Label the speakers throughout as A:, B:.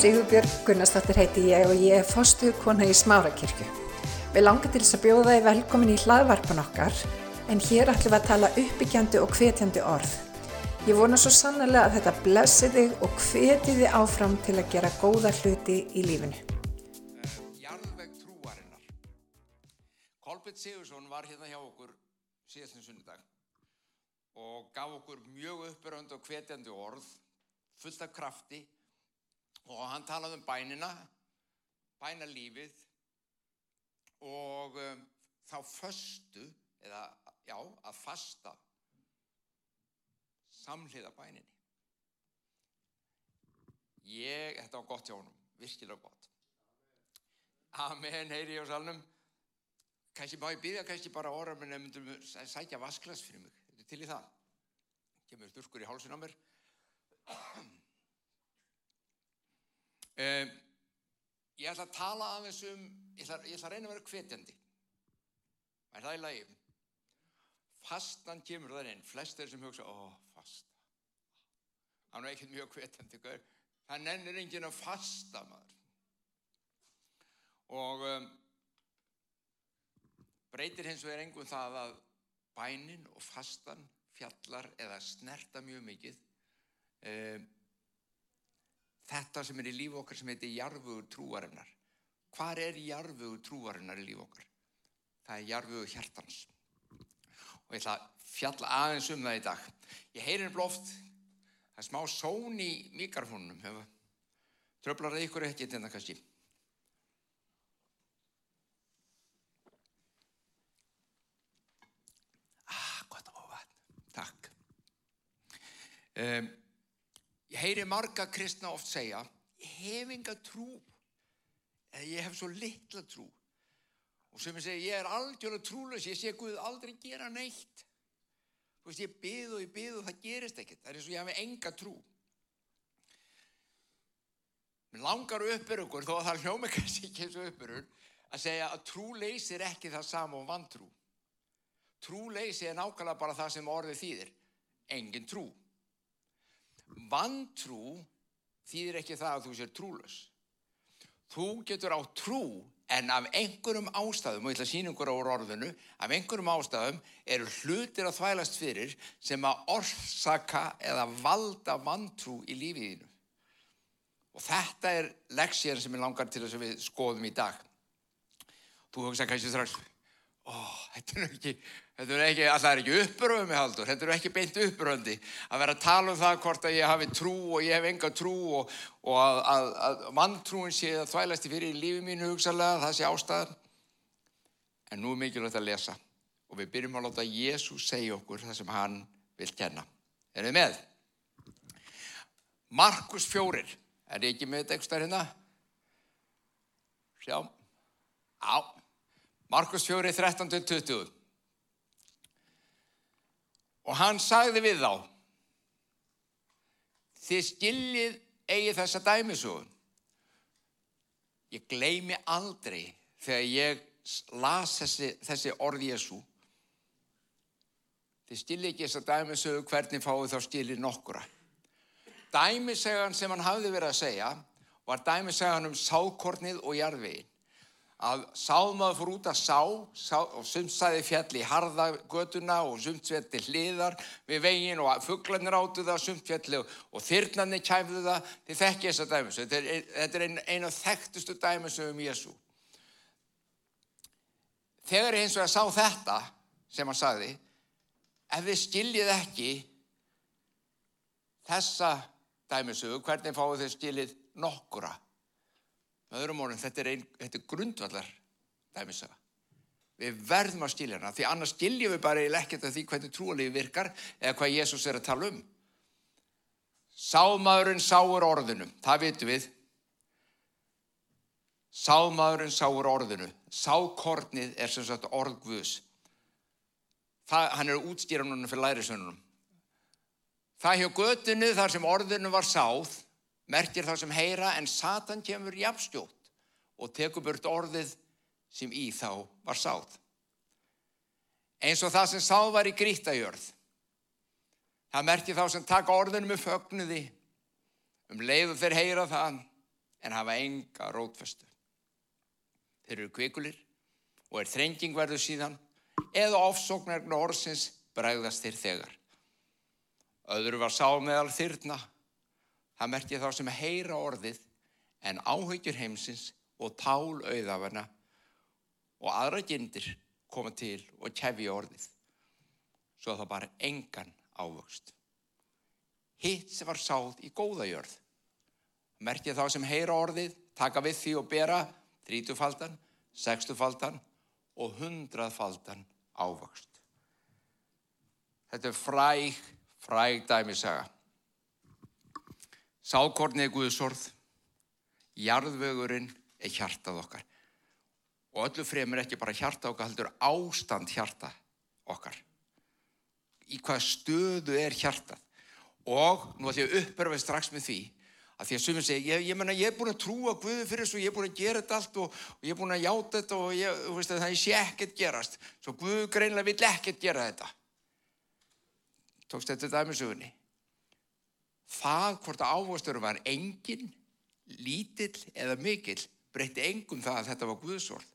A: Sigurbjörg Gunnarsdóttir heiti ég og ég er fórstuðu kona í Smárakirkju. Við langar til þess að bjóða þið velkomin í hlaðvarpan okkar en hér ætlum við að tala uppbyggjandi og hvetjandi orð. Ég vona svo sannlega að þetta blessi þig og hveti þið áfram til að gera góða hluti í lífinu.
B: Jarðveg trúarinnar. Kolbjörn Sigursson var hérna hjá okkur síðastinn sunnudag og gaf okkur mjög uppbyrjandi og hvetjandi orð, fullt af krafti og hann talaði um bænina, bænalífið og um, þá föstu, eða já, að fasta samhliða bæninni. Ég, þetta var gott hjá honum, virkilega gott. Amen, heyri ég á salnum. Kanski má ég byrja kannski bara orða með nefndum sækja vasklas fyrir mig. Þetta er til í það. Kemur sturkur í hálsun á mér. Um, ég ætla að tala aðeins um, ég ætla, ég ætla að reyna að vera hvetjandi. Er það í lagi? Fastan kemur það inn. Flest er sem hugsa, ó, fasta. Það er ekkert mjög hvetjandi. gaur. Það nennir enginn að fasta maður. Og um, breytir hins vegar engum það að bænin og fastan fjallar eða snerta mjög mikið. Um, þetta sem er í líf okkar sem heitir jarfugur trúarinnar. Hvar er jarfugur trúarinnar í líf okkar? Það er jarfugur hjartans. Og ég ætla að fjalla aðeins um það í dag. Ég heyri henni blóft, það er smá són í mikrofónunum. Tröflar það ykkur ekki þetta kannski? Ah, gott á vatn. Takk. Um, Ég heyri marga kristna oft segja, ég hef enga trú, eða ég hef svo litla trú. Og sem ég segi, ég er algjörlega trúlaus, ég sé Guð aldrei gera neitt. Þú veist, ég byð og ég byð og það gerist ekkert. Það er eins og ég hafi enga trú. Mér langar uppur ykkur, þó að það hljómi kannski ekki eins og uppurur, að segja að trúleysi er ekki það sama og vantrú. Trúleysi er nákvæmlega bara það sem orðið þýðir. Engin trú. Vantrú þýðir ekki það að þú sér trúlös. Þú getur á trú en af einhverjum ástæðum, og ég ætla að sína ykkur á orðinu, af einhverjum ástæðum eru hlutir að þvælast fyrir sem að orsaka eða valda vantrú í lífiðinu. Og þetta er leksíðan sem ég langar til þess að við skoðum í dag. Þú hugsa kannski strax, ó, þetta er ekki, Þetta er ekki, alltaf er ekki uppröðu með haldur, þetta er ekki beint uppröndi að vera að tala um það hvort að ég hafi trú og ég hef enga trú og, og að, að, að manntrúin sé að þvælast í fyrir í lífi mínu hugsalega, það sé ástæðan. En nú er mikilvægt að lesa og við byrjum að láta Jésús segja okkur það sem hann vil kenna. Er þið með? Markus fjórir, er þið ekki með þetta ekstra hérna? Sjá, á, Markus fjórir 13-20. Og hann sagði við þá, þið skiljið eigi þessa dæmisögun. Ég gleymi aldrei þegar ég las þessi, þessi orð Jésu. Þið skiljið ekki þessa dæmisögun, hvernig fáið þá skiljið nokkura. Dæmisegan sem hann hafði verið að segja var dæmisegan um sákornið og jarðvegin að sámaður fór út að sá, sá og sumt sæði fjall í harðagötuna og sumt fjall til hliðar við veginn og fugglarnir áttu það sumt fjall og þyrnarnir kæfðu það. Þið þekki þessa dæmis þetta er, þetta er ein af þekktustu dæmis um Jésu þegar ég eins og að sá þetta sem hann sagði ef þið skiljið ekki þessa dæmisögu hvernig fáið þið skiljið nokkura með öðrum orðum, þetta er, ein, þetta er grundvallar dæmisaga. Við verðum að skilja hana, því annars skiljum við bara ekkert af því hvernig trúalífi virkar eða hvað Jésús er að tala um. Sámaðurinn sáur orðinu, það vitum við. Sámaðurinn sáur orðinu, sákornið er sem sagt orðgvus. Það, hann er útstýran núna fyrir lærisönunum. Það hjá götinu þar sem orðinu var sáð, merkir það sem heyra en Satan kemur jafnstjótt og tekur burt orðið sem í þá var sáð. Eins og það sem sáð var í grítajörð. Það merkir þá sem taka orðinu með fögnuði um leiðu þeir heyra það en hafa enga rótfestu. Þeir eru kvikulir og er þrenging verður síðan eða ofsóknarinn orðsins bregðast þeir þegar. Öðru var sá meðal þyrna. Það merti þá sem heyra orðið en áhyggjur heimsins og tál auðafana og aðra gindir koma til og kefja orðið. Svo það bara engan ávöxt. Hitt sem var sáð í góða jörð. Merti þá sem heyra orðið, taka við því og bera þrítufaldan, sextufaldan og hundraðfaldan ávöxt. Þetta er fræg, fræg dæmisaga. Sákornið er Guðsorð, jarðvögurinn er hjartað okkar. Og öllu fremur ekki bara hjarta okkar, heldur ástand hjarta okkar. Í hvað stöðu er hjartað? Og nú ætlum ég að uppörfa strax með því að því að sumir segja, ég, ég, menna, ég er búin að trúa Guði fyrir þessu, ég er búin að gera þetta allt og, og ég er búin að játa þetta og ég, veist, það sé ekkert gerast. Svo Guð greinlega vill ekkert gera þetta. Tókst þetta dæmisögunni. Það hvort að áhugasturum var engin, lítill eða mikill, breytti engum það að þetta var Guðsvörð.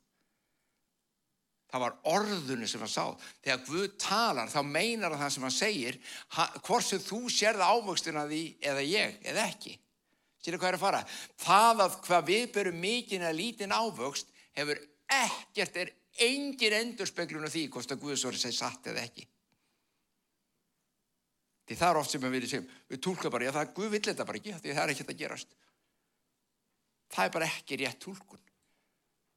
B: Það var orðunni sem hann sá. Þegar Guð talar þá meinar það sem hann segir, hvort sem þú sérða ávöxtuna því eða ég eða ekki. Sýra hvað er að fara? Það að hvað við berum mikinn eða lítinn ávöxt hefur ekkert, er engin endurspeglun af því hvort að Guðsvörði segi satt eða ekki. Því það er oft sem við segjum, við tólka bara, já það er Guð vill þetta bara ekki, því það er ekkert að gerast. Það er bara ekki rétt tólkun.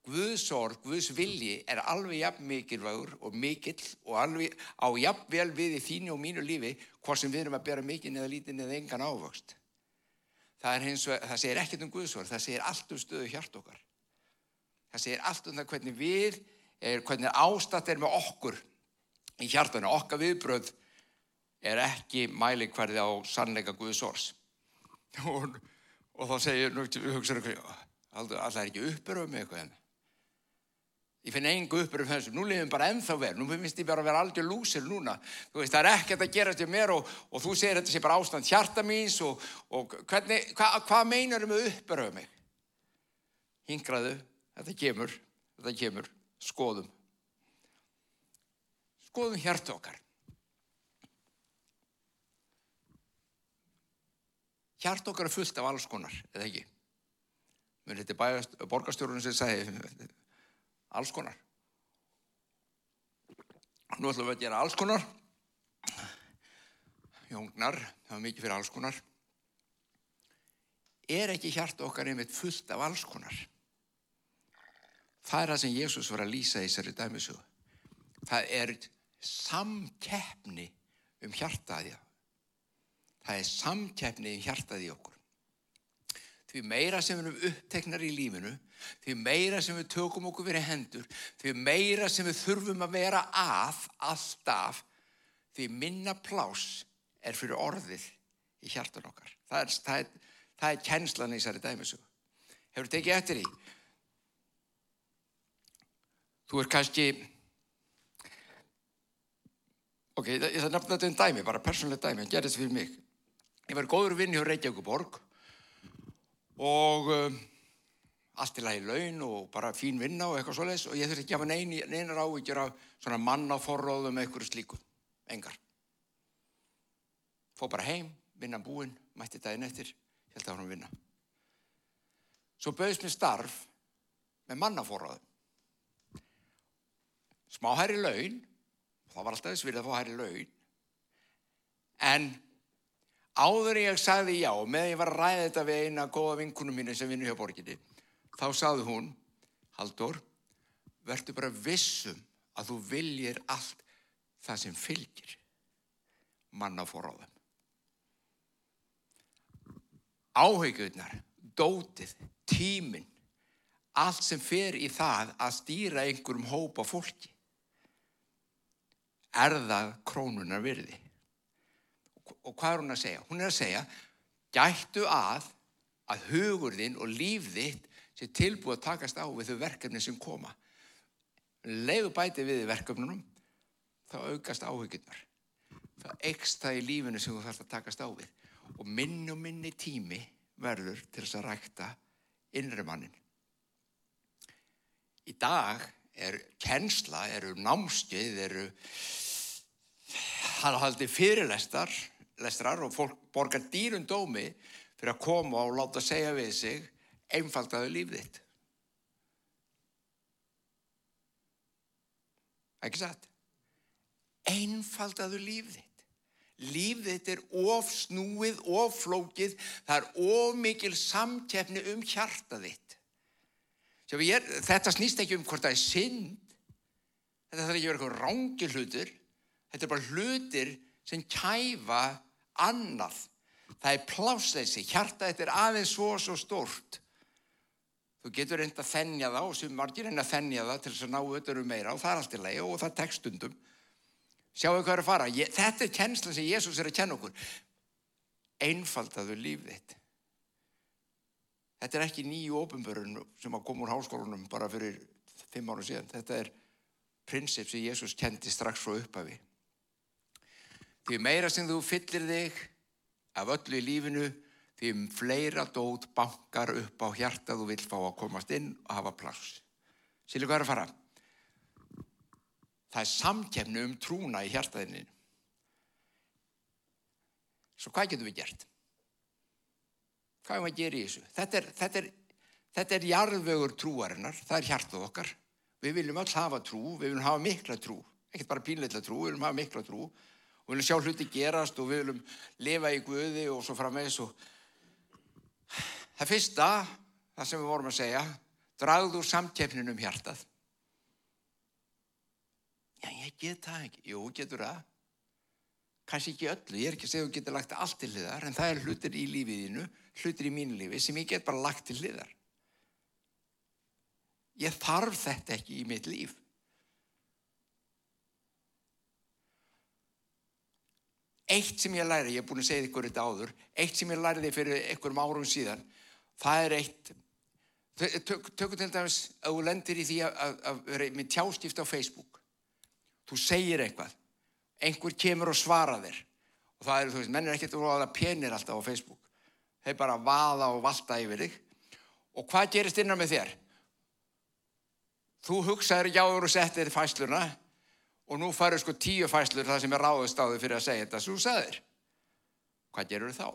B: Guðs orð, Guðs vilji er alveg jafn mikilvægur og mikill og alveg á jafn vel við í þínu og mínu lífi hvort sem við erum að bera mikinn eða lítinn eða engan ávöxt. Það, og, það segir ekkert um Guðs orð, það segir allt um stöðu hjart okkar. Það segir allt um það hvernig við, er, hvernig ástatt er með okkur í hjartana, okkar viðbröð er ekki mælikvarði á sannleika Guðs orðs. Og, og þá segir, hugsaður alltaf er ekki uppuröfum með eitthvað enn. Ég finn engu uppuröfum þessu, nú lifum bara ennþá verð, nú finnst ég bara að vera aldrei lúsir núna. Þú veist, það er ekkert að gera þetta mér og, og þú segir þetta sé bara ástand hjarta míns og, og hvernig, hva, hvað meinar þau með uppuröfum mig? Hingraðu, þetta kemur, þetta kemur, skoðum. Skoðum hjarta okkar. Hjart okkar er fullt af alls konar, eða ekki? Mér þetta er borgarstjórun sem segi alls konar. Nú ætlum við að gera alls konar. Jóngnar, það var mikið fyrir alls konar. Er ekki hjart okkar einmitt fullt af alls konar? Það er það sem Jésús var að lýsa í þessari dæmisögu. Það er samkeppni um hjartaðja það er samkeppni í hjartað í okkur. Því meira sem við erum uppteknar í lífinu, því meira sem við tökum okkur verið hendur, því meira sem við þurfum að vera að alltaf, því minna plás er fyrir orðið í hjartan okkar. Það er, það er, það er kjenslan í þessari dæmisögu. Hefur tekið eftir í? Þú er kannski, ok, það er nefnilega um dæmi, bara persónlega dæmi, hann gerðist fyrir mig. Ég var góður vinn hjá Reykjavíkuborg og um, allt í lagi laun og bara fín vinna og eitthvað svoleiðis og ég þurfti ekki að hafa nein, neinar ávíkjur af svona mannaforróðum með eitthvað slíku, engar. Fó bara heim, vinnan búinn, mætti daginn eftir, held að hann vinna. Svo bauðist mér starf með mannaforróðum. Smá hærri laun, það var alltaf þess að vilja að fá hærri laun, en Áður ég sagði já, með ég var að ræða þetta við eina góða vinkunum mínu sem vinnu hjá borginni, þá sagði hún, Haldur, verður bara vissum að þú viljir allt það sem fylgir manna fóráðum. Áhegurnar, dótið, tíminn, allt sem fer í það að stýra einhverjum hópa fólki, er það krónunar virði og hvað er hún að segja? Hún er að segja, gættu að að hugurðinn og lífðitt sé tilbúið að takast á við þau verkefni sem koma. Leiðu bæti við verkefnunum, þá aukast áhugirnar. Það ekst það í lífinu sem þú þarfst að takast á við. Og minni og minni tími verður til þess að rækta innri mannin. Í dag er kennsla, eru námskeið, eru haldi fyrirlestar lestrar og fólk borgar dýrun dómi fyrir að koma og láta segja við sig einfaldaðu líf þitt. Ekki satt? Einfaldaðu líf þitt. Líf þitt er of snúið, of flókið, það er of mikil samtjefni um hjarta þitt. Er, þetta snýst ekki um hvort það er synd, þetta þarf ekki að vera eitthvað rángi hlutur, þetta er bara hlutir sem kæfa annað. Það er plásleysi, hjarta þetta er aðeins svo svo stórt. Þú getur reynd að þennja það og sem margir reynd að þennja það til þess að ná öllur um meira og það er allt í leið og það tekst stundum. Sjáu hvað er að fara. Ég, þetta er kennsla sem Jésús er að kenna okkur. Einfaldaðu líf þitt. Þetta er ekki nýju ofinbörun sem að koma úr háskólunum bara fyrir fimm ára síðan. Þetta er prinsip sem Jésús kendi strax frá upphafi. Því meira sem þú fyllir þig af öllu í lífinu, því um fleira dót bankar upp á hjarta þú vill fá að komast inn og hafa pláss. Sýli hvað er að fara? Það er samkefni um trúna í hjartaðinni. Svo hvað getum við gert? Hvað er maður að gera í þessu? Þetta er, þetta er, þetta er jarðvögur trúarinnar, það er hjartað okkar. Við viljum öll hafa trú, við viljum hafa mikla trú, ekkert bara pínleitla trú, við viljum hafa mikla trú og við viljum sjá hluti gerast og við viljum lifa í Guði og svo framvegs og það fyrsta, það sem við vorum að segja, dragðu samkefnin um hjartað. Já, ég get það ekki. Jú, getur það. Kanski ekki öllu, ég er ekki að segja að þú getur lagt allt til hliðar, en það er hlutir í lífiðinu, hlutir í mínu lífi sem ég get bara lagt til hliðar. Ég þarf þetta ekki í mitt líf. Eitt sem ég læri, ég er búin að segja ykkur þetta áður, eitt sem ég læriði fyrir einhverjum árum síðan, það er eitt, tökum til dæmis að þú lendir í því að, vera með tjáskipt á Facebook þú segir eitthvað einhver kemur og svara þér og það er, þú veist, menn er ekkert að voða penir alltaf á Facebook þeir bara vaða og valda yfir þig og hvað gerist innan með þér? Þú hugsaður jáður og settir fæsluna og nú farur sko tíu fæslur það sem er ráðust á þig fyrir að segja þetta sem þú sagðir hvað gerur þá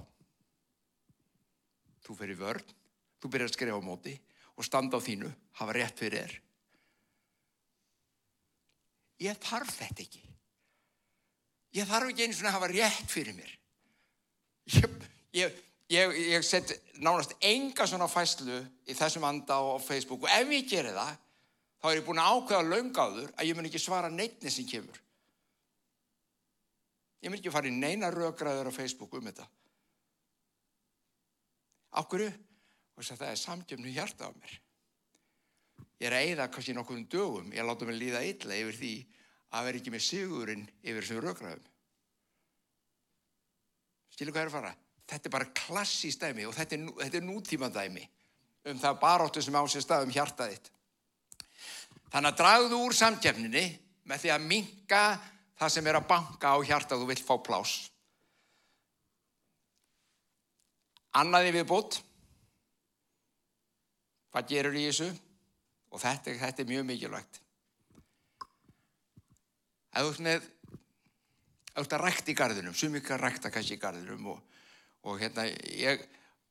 B: þú fyrir vörn þú byrjar að skrifa á móti og standa á þínu hafa rétt fyrir þér ég þarf þetta ekki. Ég þarf ekki einu svona að hafa rétt fyrir mér. Ég, ég, ég, ég set nánast enga svona fæslu í þessum anda á Facebook og ef ég gerir það, þá er ég búin að ákveða laungáður að ég mun ekki svara neitni sem kemur. Ég mun ekki fara í neina rökraður á Facebook um þetta. Ákveðu, það er samgjöfnu hjarta á mér. Ég er að eigða kannski nokkuðum dögum, ég láta mig líða illa yfir því að vera ekki með sigurinn yfir þessum raugraðum. Skilu hvað er að fara? Þetta er bara klassíst dæmi og þetta er, þetta er nútíma dæmi um það baróttu sem á sér stað um hjartaðitt. Þannig að dragðu úr samkjafninni með því að minka það sem er að banka á hjartað og vill fá plás. Annaði við bútt. Hvað gerur í þessu? Og þetta, þetta er mjög mikilvægt. Ef þú ert með, ef þú ert að rækta í gardinum, sumikar rækta kannski í gardinum og, og hérna, ég,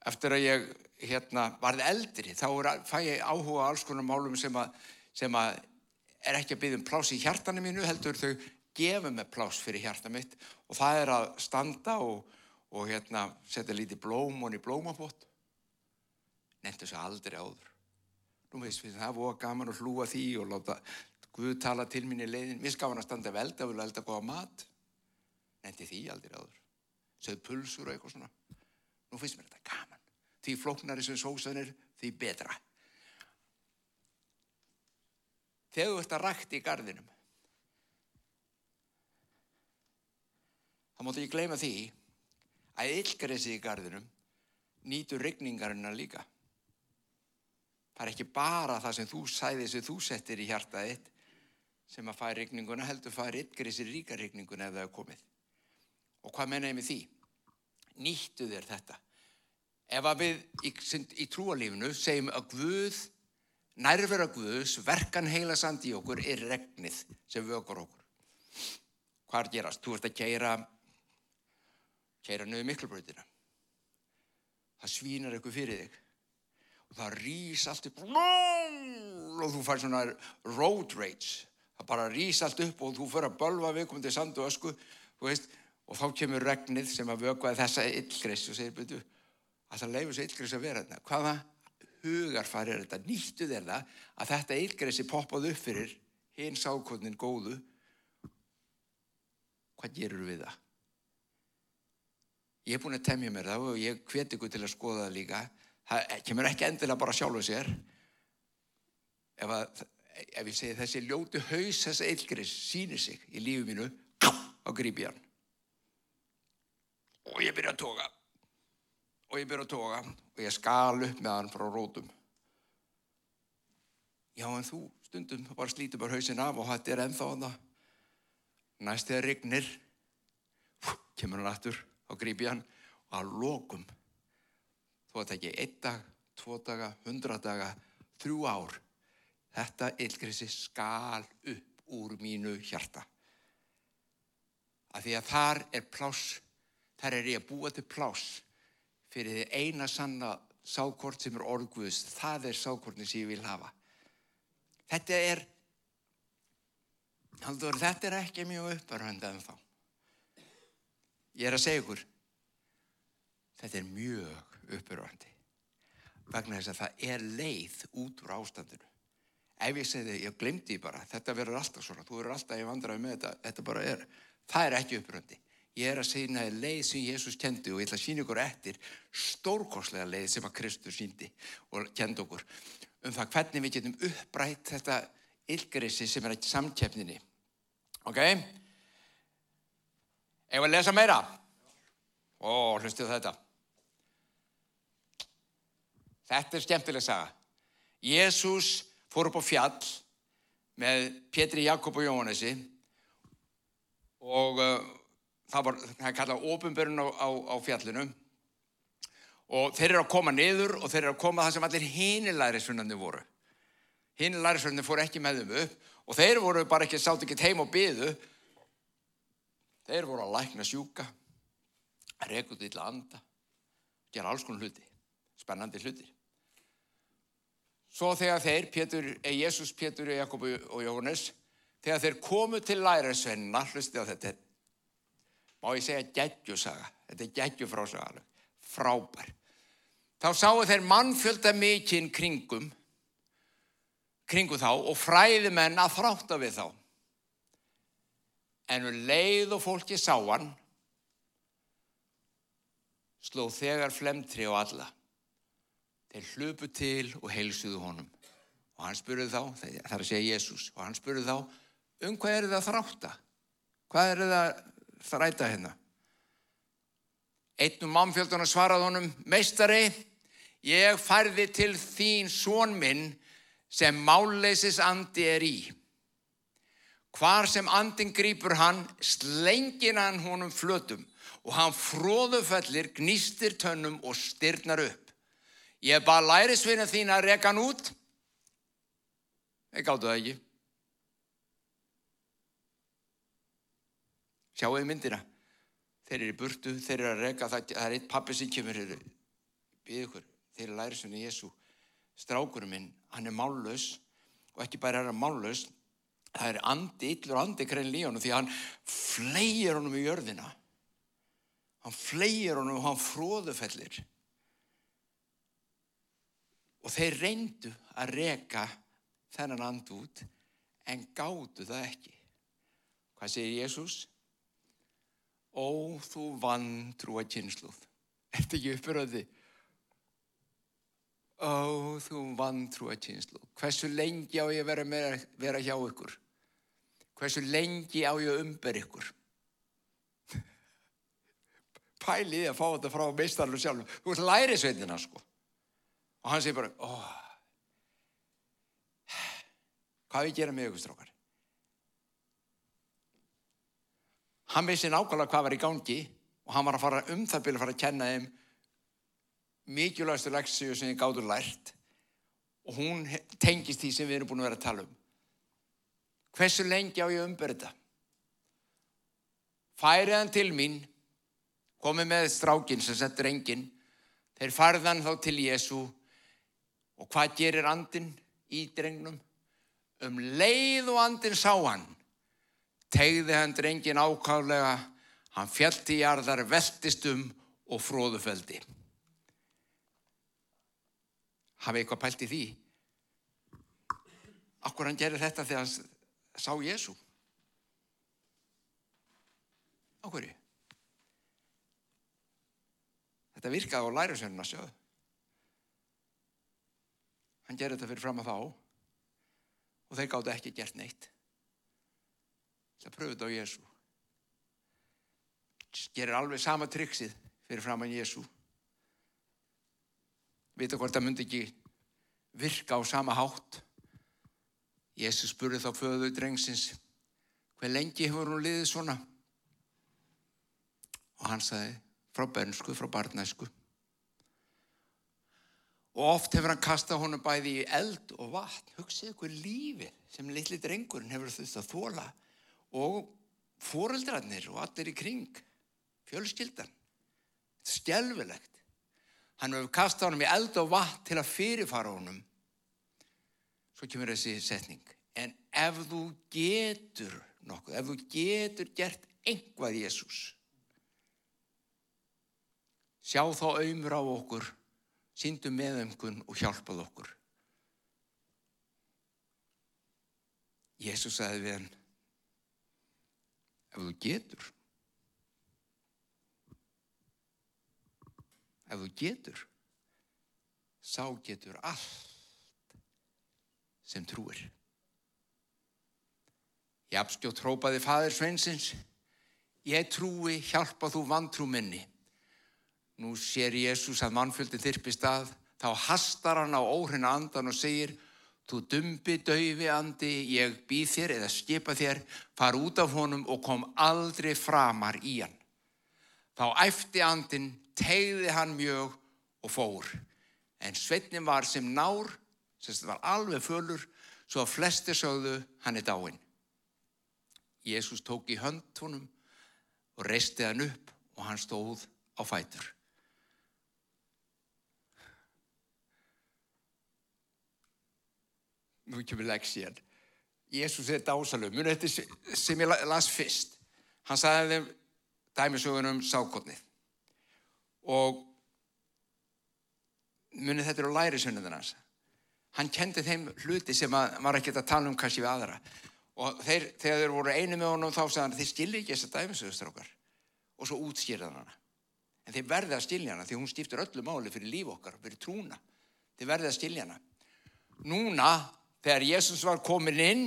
B: eftir að ég hérna, varði eldri, þá er, fæ ég áhuga alls konar málum sem að, sem að er ekki að byggja um plás í hjartanum mínu, heldur þau gefa mig plás fyrir hjarta mitt og það er að standa og, og hérna, setja lítið blóm og í blómabott. Nefndi þessu aldrei áður. Nú veist við, það voru gaman að hlúa því og láta Guð tala til mín í leiðin. Mér skafan að standa velda og vilja elda góða mat. Nendi því aldrei áður. Söð pulsur og eitthvað svona. Nú finnst mér þetta gaman. Því flóknari sem sósanir, því betra. Þegar þú ert að rækta í gardinum, þá móttu ég gleyma því að yllgressi í gardinum nýtur regningarina líka. Það er ekki bara það sem þú sæði sem þú settir í hjartaðitt sem að færi regninguna heldur færi ytgrisir ríka regninguna ef það er komið. Og hvað menna ég með því? Nýttu þér þetta. ef að við í, í trúalífinu segjum að Guð, nærvera Guðs, verkan heila sandi í okkur er regnið sem vökur okkur. Hvað er að gerast? Þú ert að keira, keira niður miklubrautina. Það svínar eitthvað fyrir þig og það rís allt upp og þú fær svona road rage. Það bara rís allt upp og þú fyrir að bölva viðkomandi sand og ösku þú veist, og þá kemur regnið sem að vökvaði þessa illgreis og segir, byrju, að það leifur þessu illgreis að vera þetta. Hvaða hugarfari er þetta? Nýttu þér það að þetta illgreisi poppaði upp fyrir hinn sákotnin góðu. Hvað gerur við það? Ég er búin að temja mér það og ég hveti ykkur til að skoða það líka. Það kemur ekki endilega bara sjálfuð sér. Ef, að, ef ég segi þessi ljótu haus þessa eilgris sýnir sig í lífu mínu, þá gríp ég hann. Og ég byrja að toga. Og ég byrja að toga og ég skal upp með hann frá rótum. Já en þú stundum bara slítur bara hausin af og er ennþá hann. Næst þegar rignir, kemur hann aftur og gríp ég hann og að lokum þó að það ekki einn dag, tvo daga, hundra daga, þrjú ár. Þetta illgrisi skal upp úr mínu hjarta. Af því að þar er pláss, þar er ég að búa til pláss fyrir því eina sanna sákort sem er orðguðs. Það er sákortin sem ég vil hafa. Þetta er, haldur, þetta er ekki mjög upparhönda en þá. Ég er að segja ykkur, þetta er mjög uppurvandi vegna þess að það er leið út úr ástandinu ef ég segi þið, ég glemdi bara þetta verður alltaf svona, þú verður alltaf í vandræði með þetta þetta bara er, það er ekki uppurvandi ég er að það er leið sem Jésús kendi og ég ætla að sína ykkur eftir stórkoslega leið sem að Kristus síndi og kendi okkur um það hvernig við getum upprætt þetta ylgrissi sem er ekki samkeppninni. Ok? Ef að lesa meira? Ó, hlustu þetta. Þetta er skemmtileg saga. Jésús fór upp á fjall með Pétri, Jakob og Jóhannesi og uh, það var, það er kallað ofinbörun á, á, á fjallinu og þeir eru að koma niður og þeir eru að koma það sem allir hinilærisvunandi voru. Hinilærisvunandi fór ekki með þeim upp og þeir voru bara ekki, sátt ekki heim og byðu. Þeir voru að lækna sjúka, að út í illa anda, gera alls konar hluti, spennandi hlutir. Svo þegar þeir, Pétur, eh, Jésús, Pétur, Jakob og Jóhannes, þegar þeir komu til lærisveinina, hlusti á þetta, má ég segja geggjusaga, þetta er geggjufrásaga, frábær. Þá sáu þeir mannfjölda mikinn kringum, kringu þá og fræðimenn að þrátta við þá. En um leið og fólki sá hann, sló þegar flemtri á alla. Þeir hlupu til og heilsuðu honum. Og hann spurði þá, það er að segja Jésús, og hann spurði þá, um hvað er það að þrátta? Hvað er það að þræta hérna? Einn um mannfjöldunum svaraði honum, meistari, ég færði til þín són minn sem málleysis andi er í. Hvar sem andin grýpur hann, slengir hann honum flötum og hann fróðufellir, gnýstir tönnum og styrnar upp. Ég bara lærisvinna þín að reka hann út. Þeir gáttu það ekki. Sjáu þið myndina. Þeir eru í burtu, þeir eru að reka, það, það er eitt pappi sem kemur, býð ykkur, þeir eru lærisvinni Jésu. Strákurum minn, hann er mállaus og ekki bara er hann mállaus, það er andi, yllur andi krein honum því hann flegir honum í jörðina. Hann flegir honum og hann fróðufellir. Og þeir reyndu að reka þennan and út en gátu það ekki. Hvað segir Jésús? Ó, þú vann trúa kynsluð. Ertu ekki uppuröði? Ó, þú vann trúa kynsluð. Hversu lengi á ég að vera, með, vera hjá ykkur? Hversu lengi á ég að umber ykkur? Pælið að fá þetta frá meistarlu sjálf. Þú ert lærisveitina sko. Og hann segir bara, óh, hvað við gera með ykkur strákar? Hann vissi nákvæmlega hvað var í gangi og hann var að fara um það byrja að fara að kenna þeim mikilvægastu leksíu sem ég gáður lært og hún tengist því sem við erum búin að vera að tala um. Hversu lengi á ég umbyrða? Færið hann til mín, komið með strákin sem settur enginn, þeir farðan þá til Jésu og hvað gerir andin í drengnum? Um leið og andin sá hann, tegði hann drengin ákálega, hann fjallti í jarðar, veltist um og fróðufeldi. Hafið eitthvað pælt í því? Akkur hann gerir þetta þegar hann sá Jésu? Áhverju? Þetta virkaði á lærisveinuna sjöðu. Hann gerir þetta fyrir fram að þá og þeir gáttu ekki gert neitt. Það pröfði þetta á Jésu. Gerir alveg sama triksið fyrir fram að Jésu vita hvort það myndi ekki virka á sama hátt. Jésús spurði þá föðu drengsins, hver lengi hefur hún liðið svona? Og hann sagði, frá bernsku, frá barnæsku. Og oft hefur hann kastað honum bæði í eld og vatn. Hugsið ykkur lífið sem litli drengurinn hefur þurft að þóla. Og fóreldrarnir og allir í kring, fjölskyldan. Þetta stjálfilegt. Hann hefur kastað honum í eld og vatn til að fyrirfara honum. Svo kemur þessi setning. En ef þú getur nokkuð, ef þú getur gert einhvað Jésús, sjá þá auðmur á okkur, síndu meðömkun og hjálpað okkur. Jésús sagði við hann, ef þú getur, ef þú getur, sá getur allt sem trúir. Jafnskjótt hrópaði fadir Sveinsins, ég trúi, hjálpa þú vantrú minni. Nú sér Jésús að mannfjöldin þyrpist að, þá hastar hann á óhrina andan og segir, þú dumbi daufi andi, ég býð þér eða skipa þér, far út af honum og kom aldrei framar í hann. Þá æfti andin, tegði hann mjög og fór. En sveitnin var sem nár, sem var alveg fölur, svo að flesti sögðu hann er dáinn. Jésús tók í hönd honum og reisti hann upp og hann stóð á fætur. Nú kemur leksíðan. Jésús er dásalum. Munu þetta sem ég las fyrst. Hann sagði þeim dæmisögunum sákotnið. Og muni þetta eru lærisönnum hans. Hann kendi þeim hluti sem var ekkert að tala um kannski við aðra. Og þeir, þegar þeir voru einu með honum þá sagði hann þeir skilji ekki þessa dæmisögustrákar. Og svo útskýrðan hana. En þeir verði að skilja hana því hún stiftur öllu máli fyrir líf okkar, fyrir trúna. Þeir verði að skilja hana. Núna, þegar Jésús var komin inn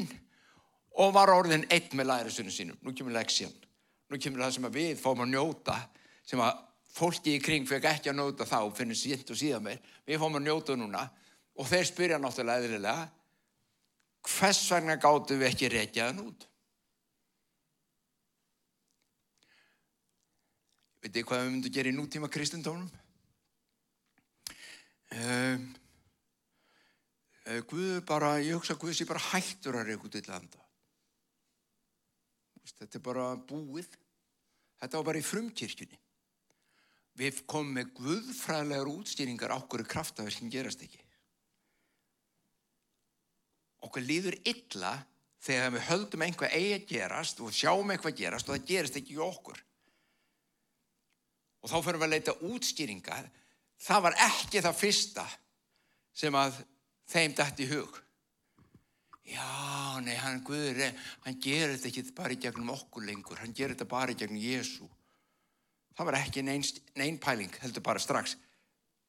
B: og var orðin eitt með lærisunum sínum, nú kemur leksjan. Nú kemur það sem við fáum að njóta, sem að fólki í kring fekk ekki að njóta þá, finnir sínt og síðan meir. Við fáum að njóta núna og þeir spyrja náttúrulega eðlilega, hvers vegna gáttu við ekki reykjaðan út? Veit þið hvað við myndum að gera í nútíma kristendónum? Um, uh, Guð bara, ég hugsa að Guð sé bara hættur að reyka út í landa. Þetta er bara búið. Þetta var bara í frumkirkjunni. Við komum með guðfræðlegar útstýringar okkur kraftaverkin gerast ekki. Okkur líður illa þegar við höldum einhvað eigi að gerast og sjáum eitthvað gerast og það gerist ekki í okkur. Og þá fyrir við að leita útstýringa. Það var ekki það fyrsta sem að þeim dætt í hug. Já, nei, hann Guður, hann gerir þetta ekki bara í gegnum okkur lengur, hann gerir þetta bara í gegnum Jésu. Það var ekki neinn nein pæling, heldur bara strax.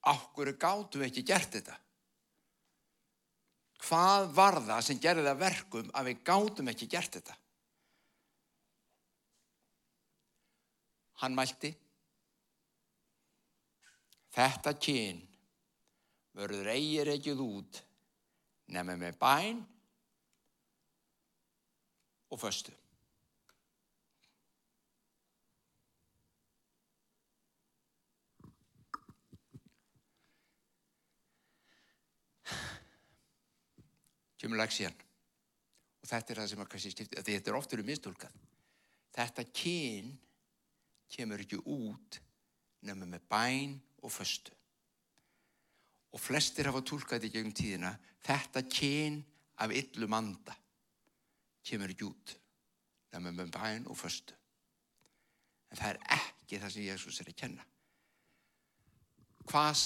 B: Okkur gáttu ekki gert þetta. Hvað var það sem gerði það verkum að við gátum ekki gert þetta? Hann mælti. Þetta kyn verður eigir ekkið út nefnum með bæn og föstu. Tjómið lags í hann og þetta er það sem að kannski skipta, þetta er oftur um mistúlkað. Þetta kyn kemur ekki út nefnum með bæn og föstu. Og flestir hafa tólkað í gegnum tíðina, þetta kyn af yllu manda kemur ekki út nefnum með bæn og föstu. En það er ekki það sem Jésús er að kenna. Hvað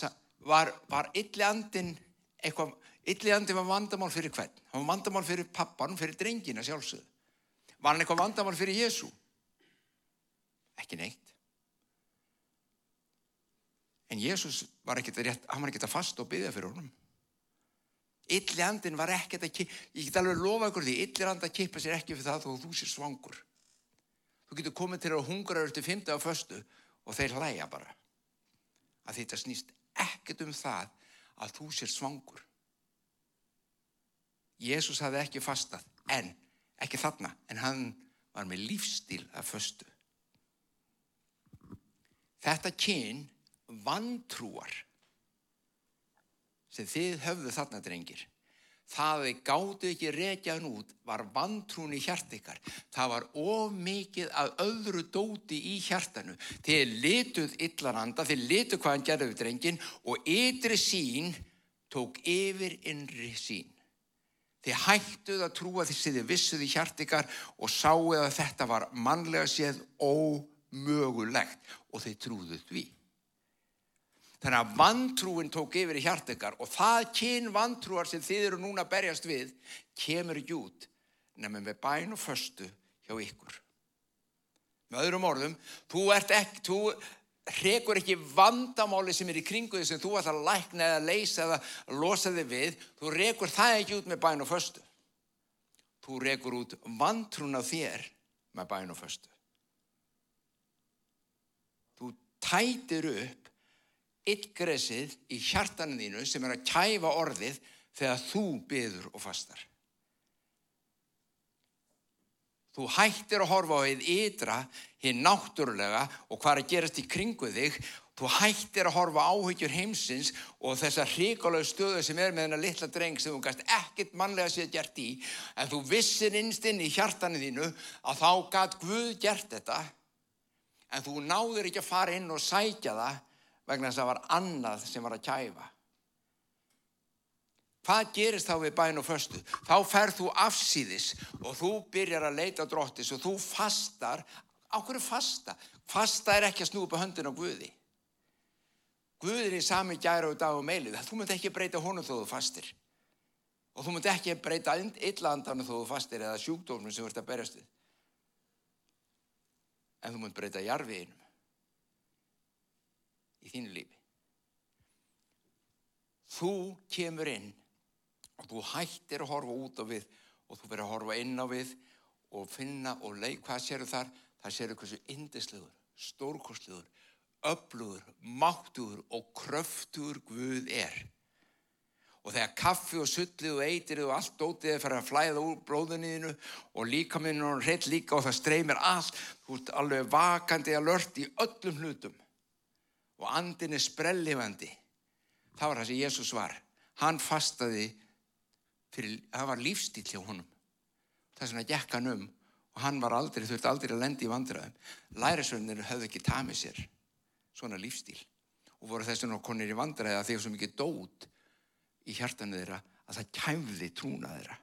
B: var, var ylli andin eitthvað, ylli andin var vandamál fyrir hvern? Það var vandamál fyrir pappan, fyrir drengina sjálfsögðu. Var hann eitthvað vandamál fyrir Jésú? Ekki neitt. En Jésús var ekkert að, hann var ekkert að fasta og byggja fyrir honum. Ylli andin var ekkert að kippa, ég get alveg lofa ykkur því, ylli andin að kippa sér ekki fyrir það þó þú sér svangur. Þú getur komið til að hungra eftir fymta á föstu og þeir hlæja bara. Að þetta snýst ekkert um það að þú sér svangur. Jésús hafði ekki fastað, en, ekki þarna, en hann var með lífstíl af föstu. Þetta kyn vantrúar sem þið höfðu þarna drengir það þið gáttu ekki reykjaðan út var vantrún í hjart ykkar. Það var of mikið af öðru dóti í hjartanu. Þið lituð illananda þið lituð hvað hann gerði við drengin og ytri sín tók yfir innri sín þið hættuð að trúa því sem þið vissuð í hjart ykkar og sáuð að þetta var mannlega séð ómögulegt og þið trúðuð því Þannig að vantrúin tók yfir í hjart ykkar og það kyn vantrúar sem þið eru núna að berjast við kemur ekki út nefnum með bæn og föstu hjá ykkur. Með öðrum orðum, þú ert ekki, þú rekur ekki vandamáli sem er í kringu því sem þú ætlar að lækna eða leysa eða losa þig við, þú rekur það ekki út með bæn og föstu. Þú rekur út vantrún á þér með bæn og föstu. Þú tætir upp yllgresið í hjartanum þínu sem er að kæfa orðið þegar þú byður og fastar. Þú hættir að horfa á einn ytra, hinn náttúrulega og hvað er að gerast í kringu þig. Þú hættir að horfa áhyggjur heimsins og þessa hrikalögu stöðu sem er með þennan litla dreng sem þú gæst ekkert mannlega séð gert í. En þú vissir innstinn í hjartanu þínu að þá gæt Guð gert þetta. En þú náður ekki að fara inn og sækja það vegna þess að það var annað sem var að kæfa. Hvað gerist þá við bæn og föstu? Þá ferð þú afsýðis og þú byrjar að leita dróttis og þú fastar. Á hverju fasta? Fasta er ekki að snúpa höndin á Guði. Guðin er sami gæra og dag og meilið. Þú myndi ekki breyta honum þó þú fastir. Og þú myndi ekki breyta illandanum þó þú fastir eða sjúkdómnum sem þú ert að berjast við. En þú myndi breyta jarfiðinum í þínu lífi. Þú kemur inn og þú hættir að horfa út á við og þú verður að horfa inn á við og finna og leik hvað séru þar. Það séru hversu indislegur, stórkostlegur, öflugur, máttugur og kröftugur Guð er. Og þegar kaffi og sullið og eitirið og allt dótið er fyrir að flæða úr blóðunniðinu og líka minnur og hreitt líka og það streymir allt, þú ert alveg vakandi að lört í öllum hlutum og andin er sprellifandi. Það var það sem Jésús var. Hann fastaði, fyrir, það var lífstíl hjá honum. Það er svona gekk hann um og hann var aldrei, þurfti aldrei að lendi í vandræðum. Lærisvöndinu höfðu ekki tamið sér svona lífstíl og voru þess vegna konir í vandræði að þegar svo mikið dót í hjartanu þeirra að það kæfði trúna þeirra.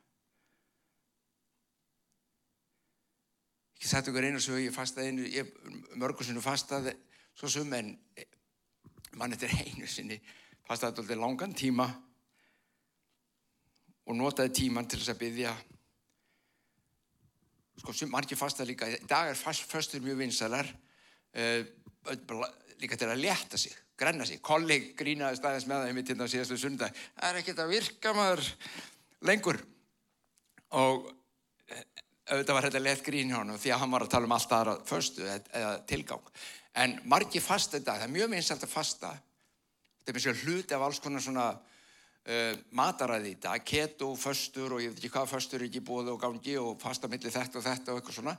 B: Ekki sætt okkur einu sög, ég fastaði ég mörgursinu fastaði svo sum en mann eftir einu sinni. Fastaði alltaf langan tíma og notaði tíman til þess að byggja sko sem margir fastaði líka. Í dag er fast, fastur mjög vinsalar uh, líka til að létta sig grenna sig, kolleg grínaði staðins með það í mitt hérna á síðastu sunda það er ekkert að virka maður lengur. Og eh, auðvitað var þetta lett grín hjá hann því að hann var að tala um allt aðra förstu eða tilgang En margi fasta dag, það er mjög minnsalt að fasta. Þetta er mjög sér hluti af alls konar svona uh, mataræði dag, keto, föstur og ég veit ekki hvað föstur er ekki búið og gangi og fasta millir þetta og þetta og eitthvað svona.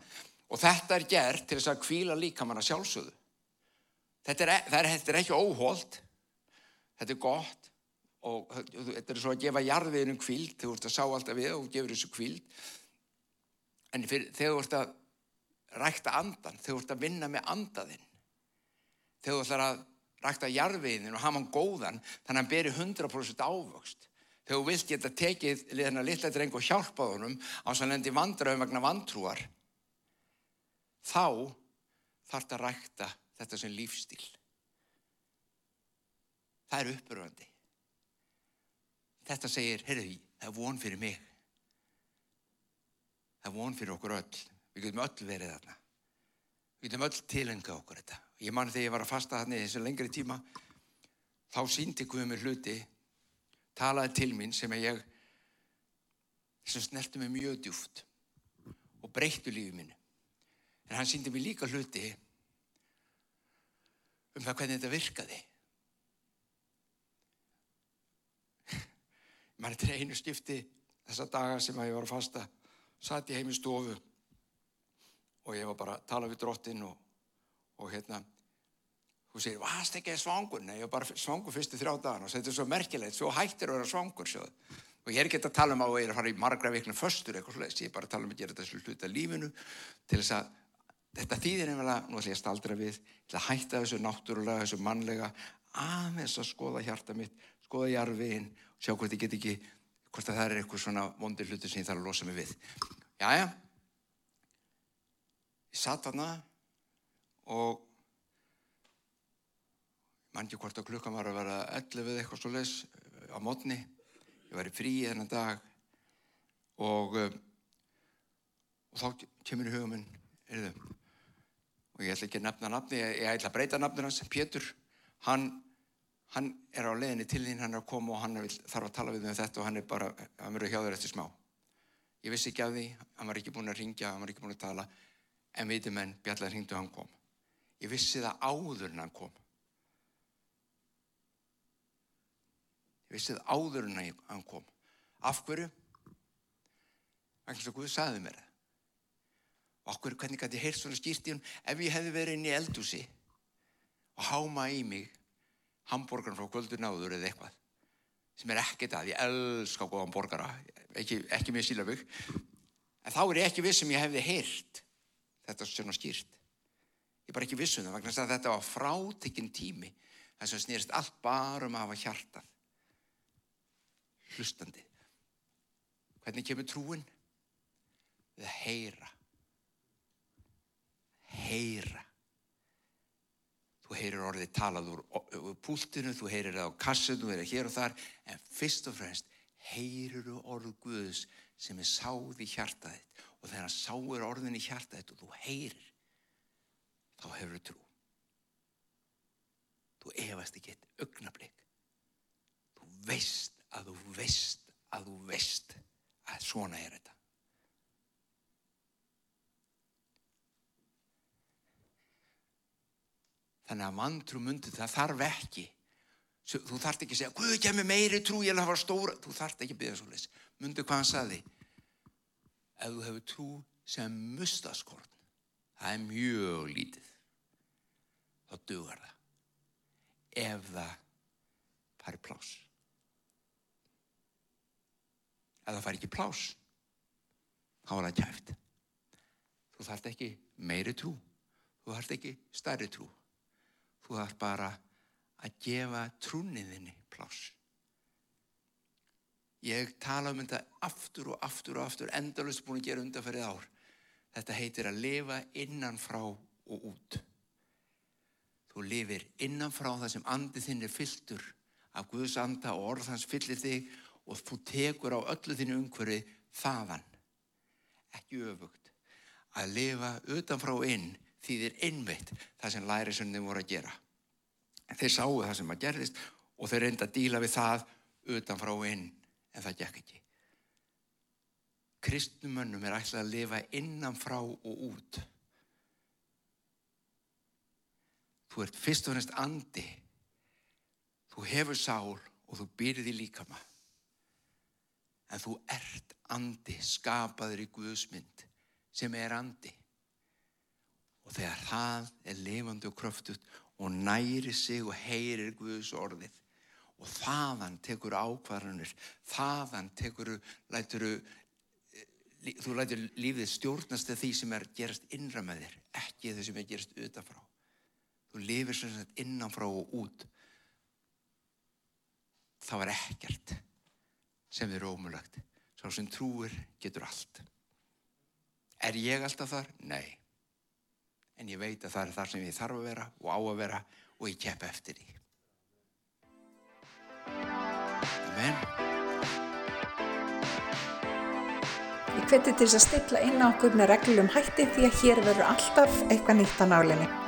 B: Og þetta er gert til þess að kvíla líka manna sjálfsögðu. Þetta er, e, er, þetta er ekki óholt, þetta er gott og þetta er svo að gefa jarðveginum kvíld, þú ert að sá alltaf við og gefur þessu kvíld. En fyrir, þegar þú ert að rækta andan, þegar þú ert að vinna með andaðinn, þegar þú ætlar að rækta jarðveginn og hafa hann góðan, þannig að hann beri 100% ávöxt. Þegar þú vilt geta tekið liðan að litla dreng og hjálpað honum á þess að lendi vandraum vegna vantrúar, þá þarf þetta að rækta þetta sem lífstíl. Það er uppröðandi. Þetta segir, heyrðu, það er von fyrir mig. Það er von fyrir okkur öll. Við getum öll verið þarna. Við getum öll tilenga okkur þetta. Ég man þegar ég var að fasta þarna í þessu lengri tíma, þá síndi Guð mér hluti, talaði til mín sem ég, sem snerti mig mjög djúft og breyttu lífið mínu. En hann síndi mér líka hluti um það hvernig þetta virkaði. maður er til einu skipti þessa daga sem ég var að fasta satt ég heim í stofu og ég var bara að tala við drottin og, og hérna hún segir, varst ekki svangur? Nei, ég var bara svangur fyrstu þrjá dagan og þetta er svo merkilegt, svo hættir að vera svangur sjóð. og ég er ekki að tala um að ég er að fara í margra vikna föstur eitthvað slúðis, ég er bara að tala um að gera þetta hluta lífinu til þess að þetta þýðir einhverja, nú ætlum ég að staldra við til að hætta þessu náttúrulega, þessu mannlega aðeins að skoða hjarta mitt skoða jarfiðinn sjá hvort ég get ekki, hvort að það er eitthvað svona vondir hluti sem ég þarf að losa mig við. Jæja, og mann ekki hvort að klukkan var að vera 11 eða eitthvað svo les eh, á mótni. Ég var í frí þennan dag og, eh, og þá kemur í hugum minn, þau, og ég ætla ekki að nefna nafni, ég, ætla að breyta nafnir hans, Pétur, hann hann er á leðinni til þín, hann er að koma og hann vil, þarf að tala við um þetta og hann er bara, hann verður hjá þér eftir smá. Ég vissi ekki af því, hann var ekki búin að ringja, hann var ekki búin að tala, en veitum menn, Bjallar ringdu og hann kom. Ég vissi það áður en hann kom. Ég vissi það áður en hann kom. Af hverju? Þannig að Guð saði mér það. Og af hverju, hvernig gæti ég heyrt svona skýrt í hún ef ég hefði verið inn í eldúsi og háma í mig hambúrgarn frá kvöldur náður eða eitthvað sem er ekkert að, ég elska góðan borgara, ekki, ekki mjög sílafug en þá er ég ekki viss sem ég hefði heyrt þetta svona skýrt ég er bara ekki viss um það vegna að þetta var frátekinn tími. Þess að snýrst allt bara um að hafa hjartað. Hlustandi. Hvernig kemur trúin? við heyra. Heyra. Þú heyrir orðið talað úr, úr púltinu, þú heyrir það á kassinu, þú heyrir hér og þar, en fyrst og fremst heyrir þú orð Guðs sem er sáð í hjartaðitt og þegar hann sáir orðin í hjartaðitt og þú heyrir, þá hefur þú trú. Þú efast ekki eitt augnablík. Þú veist að þú veist að þú veist að svona er þetta. Þannig að mantrú myndi það þarf ekki. Þú þarf ekki að segja, Guð kemur meiri trú, ég vil hafa stóra. Þú þarf ekki að byggja svo leiðis. Myndi hvað hann saði. Ef þú hefur trú sem mustaskorn, það er mjög lítið. Þá dugar það. Ef það fari plás. Ef það fari ekki plás, þá er það kæft. Þú þarf ekki meiri trú. Þú þarf ekki stærri trú. Þú þarf bara að gefa trúniðinni pláss. Ég tala um þetta aftur og aftur og aftur, endalust búin að gera undanferðið ár. Þetta heitir að lifa innanfrá og út. Þú lifir innanfrá það sem andið þinn er fylltur af Guðs anda og orð hans fyllir þig og þú tekur á öllu þínu umhverfi þaðan. Ekki öfugt. Að lifa utanfrá inn þýðir innveitt það sem lærisunni voru að gera. Þeir sáu það sem að gerðist og þeir reynda að díla við það utan frá inn en það gekk ekki. Kristnumönnum er ætlað að lifa innan frá og út. Þú ert fyrst og næst andi. Þú hefur sál og þú byrðir líkama. En þú ert andi, skapaður í Guðsmynd sem er andi og þegar það er lifandi og kröftut og næri sig og heyrir Guðs orðið og þaðan tekur ákvarðanir, þaðan tekur, læturu, þú lætur lífið stjórnast því sem er gerast innra með þér, ekki þau sem er gerast utanfrá. Þú lifir sem sagt innanfrá og út. Það var ekkert sem er ómulagt. Sá sem trúir getur allt. Er ég alltaf þar? Nei. En ég veit að það er þar sem ég þarf að vera og á að vera og ég kepp eftir því. Amen.
A: Ég hveti til þess að stilla inn á okkur með reglum hætti því að hér verður alltaf eitthvað nýtt á nálinni.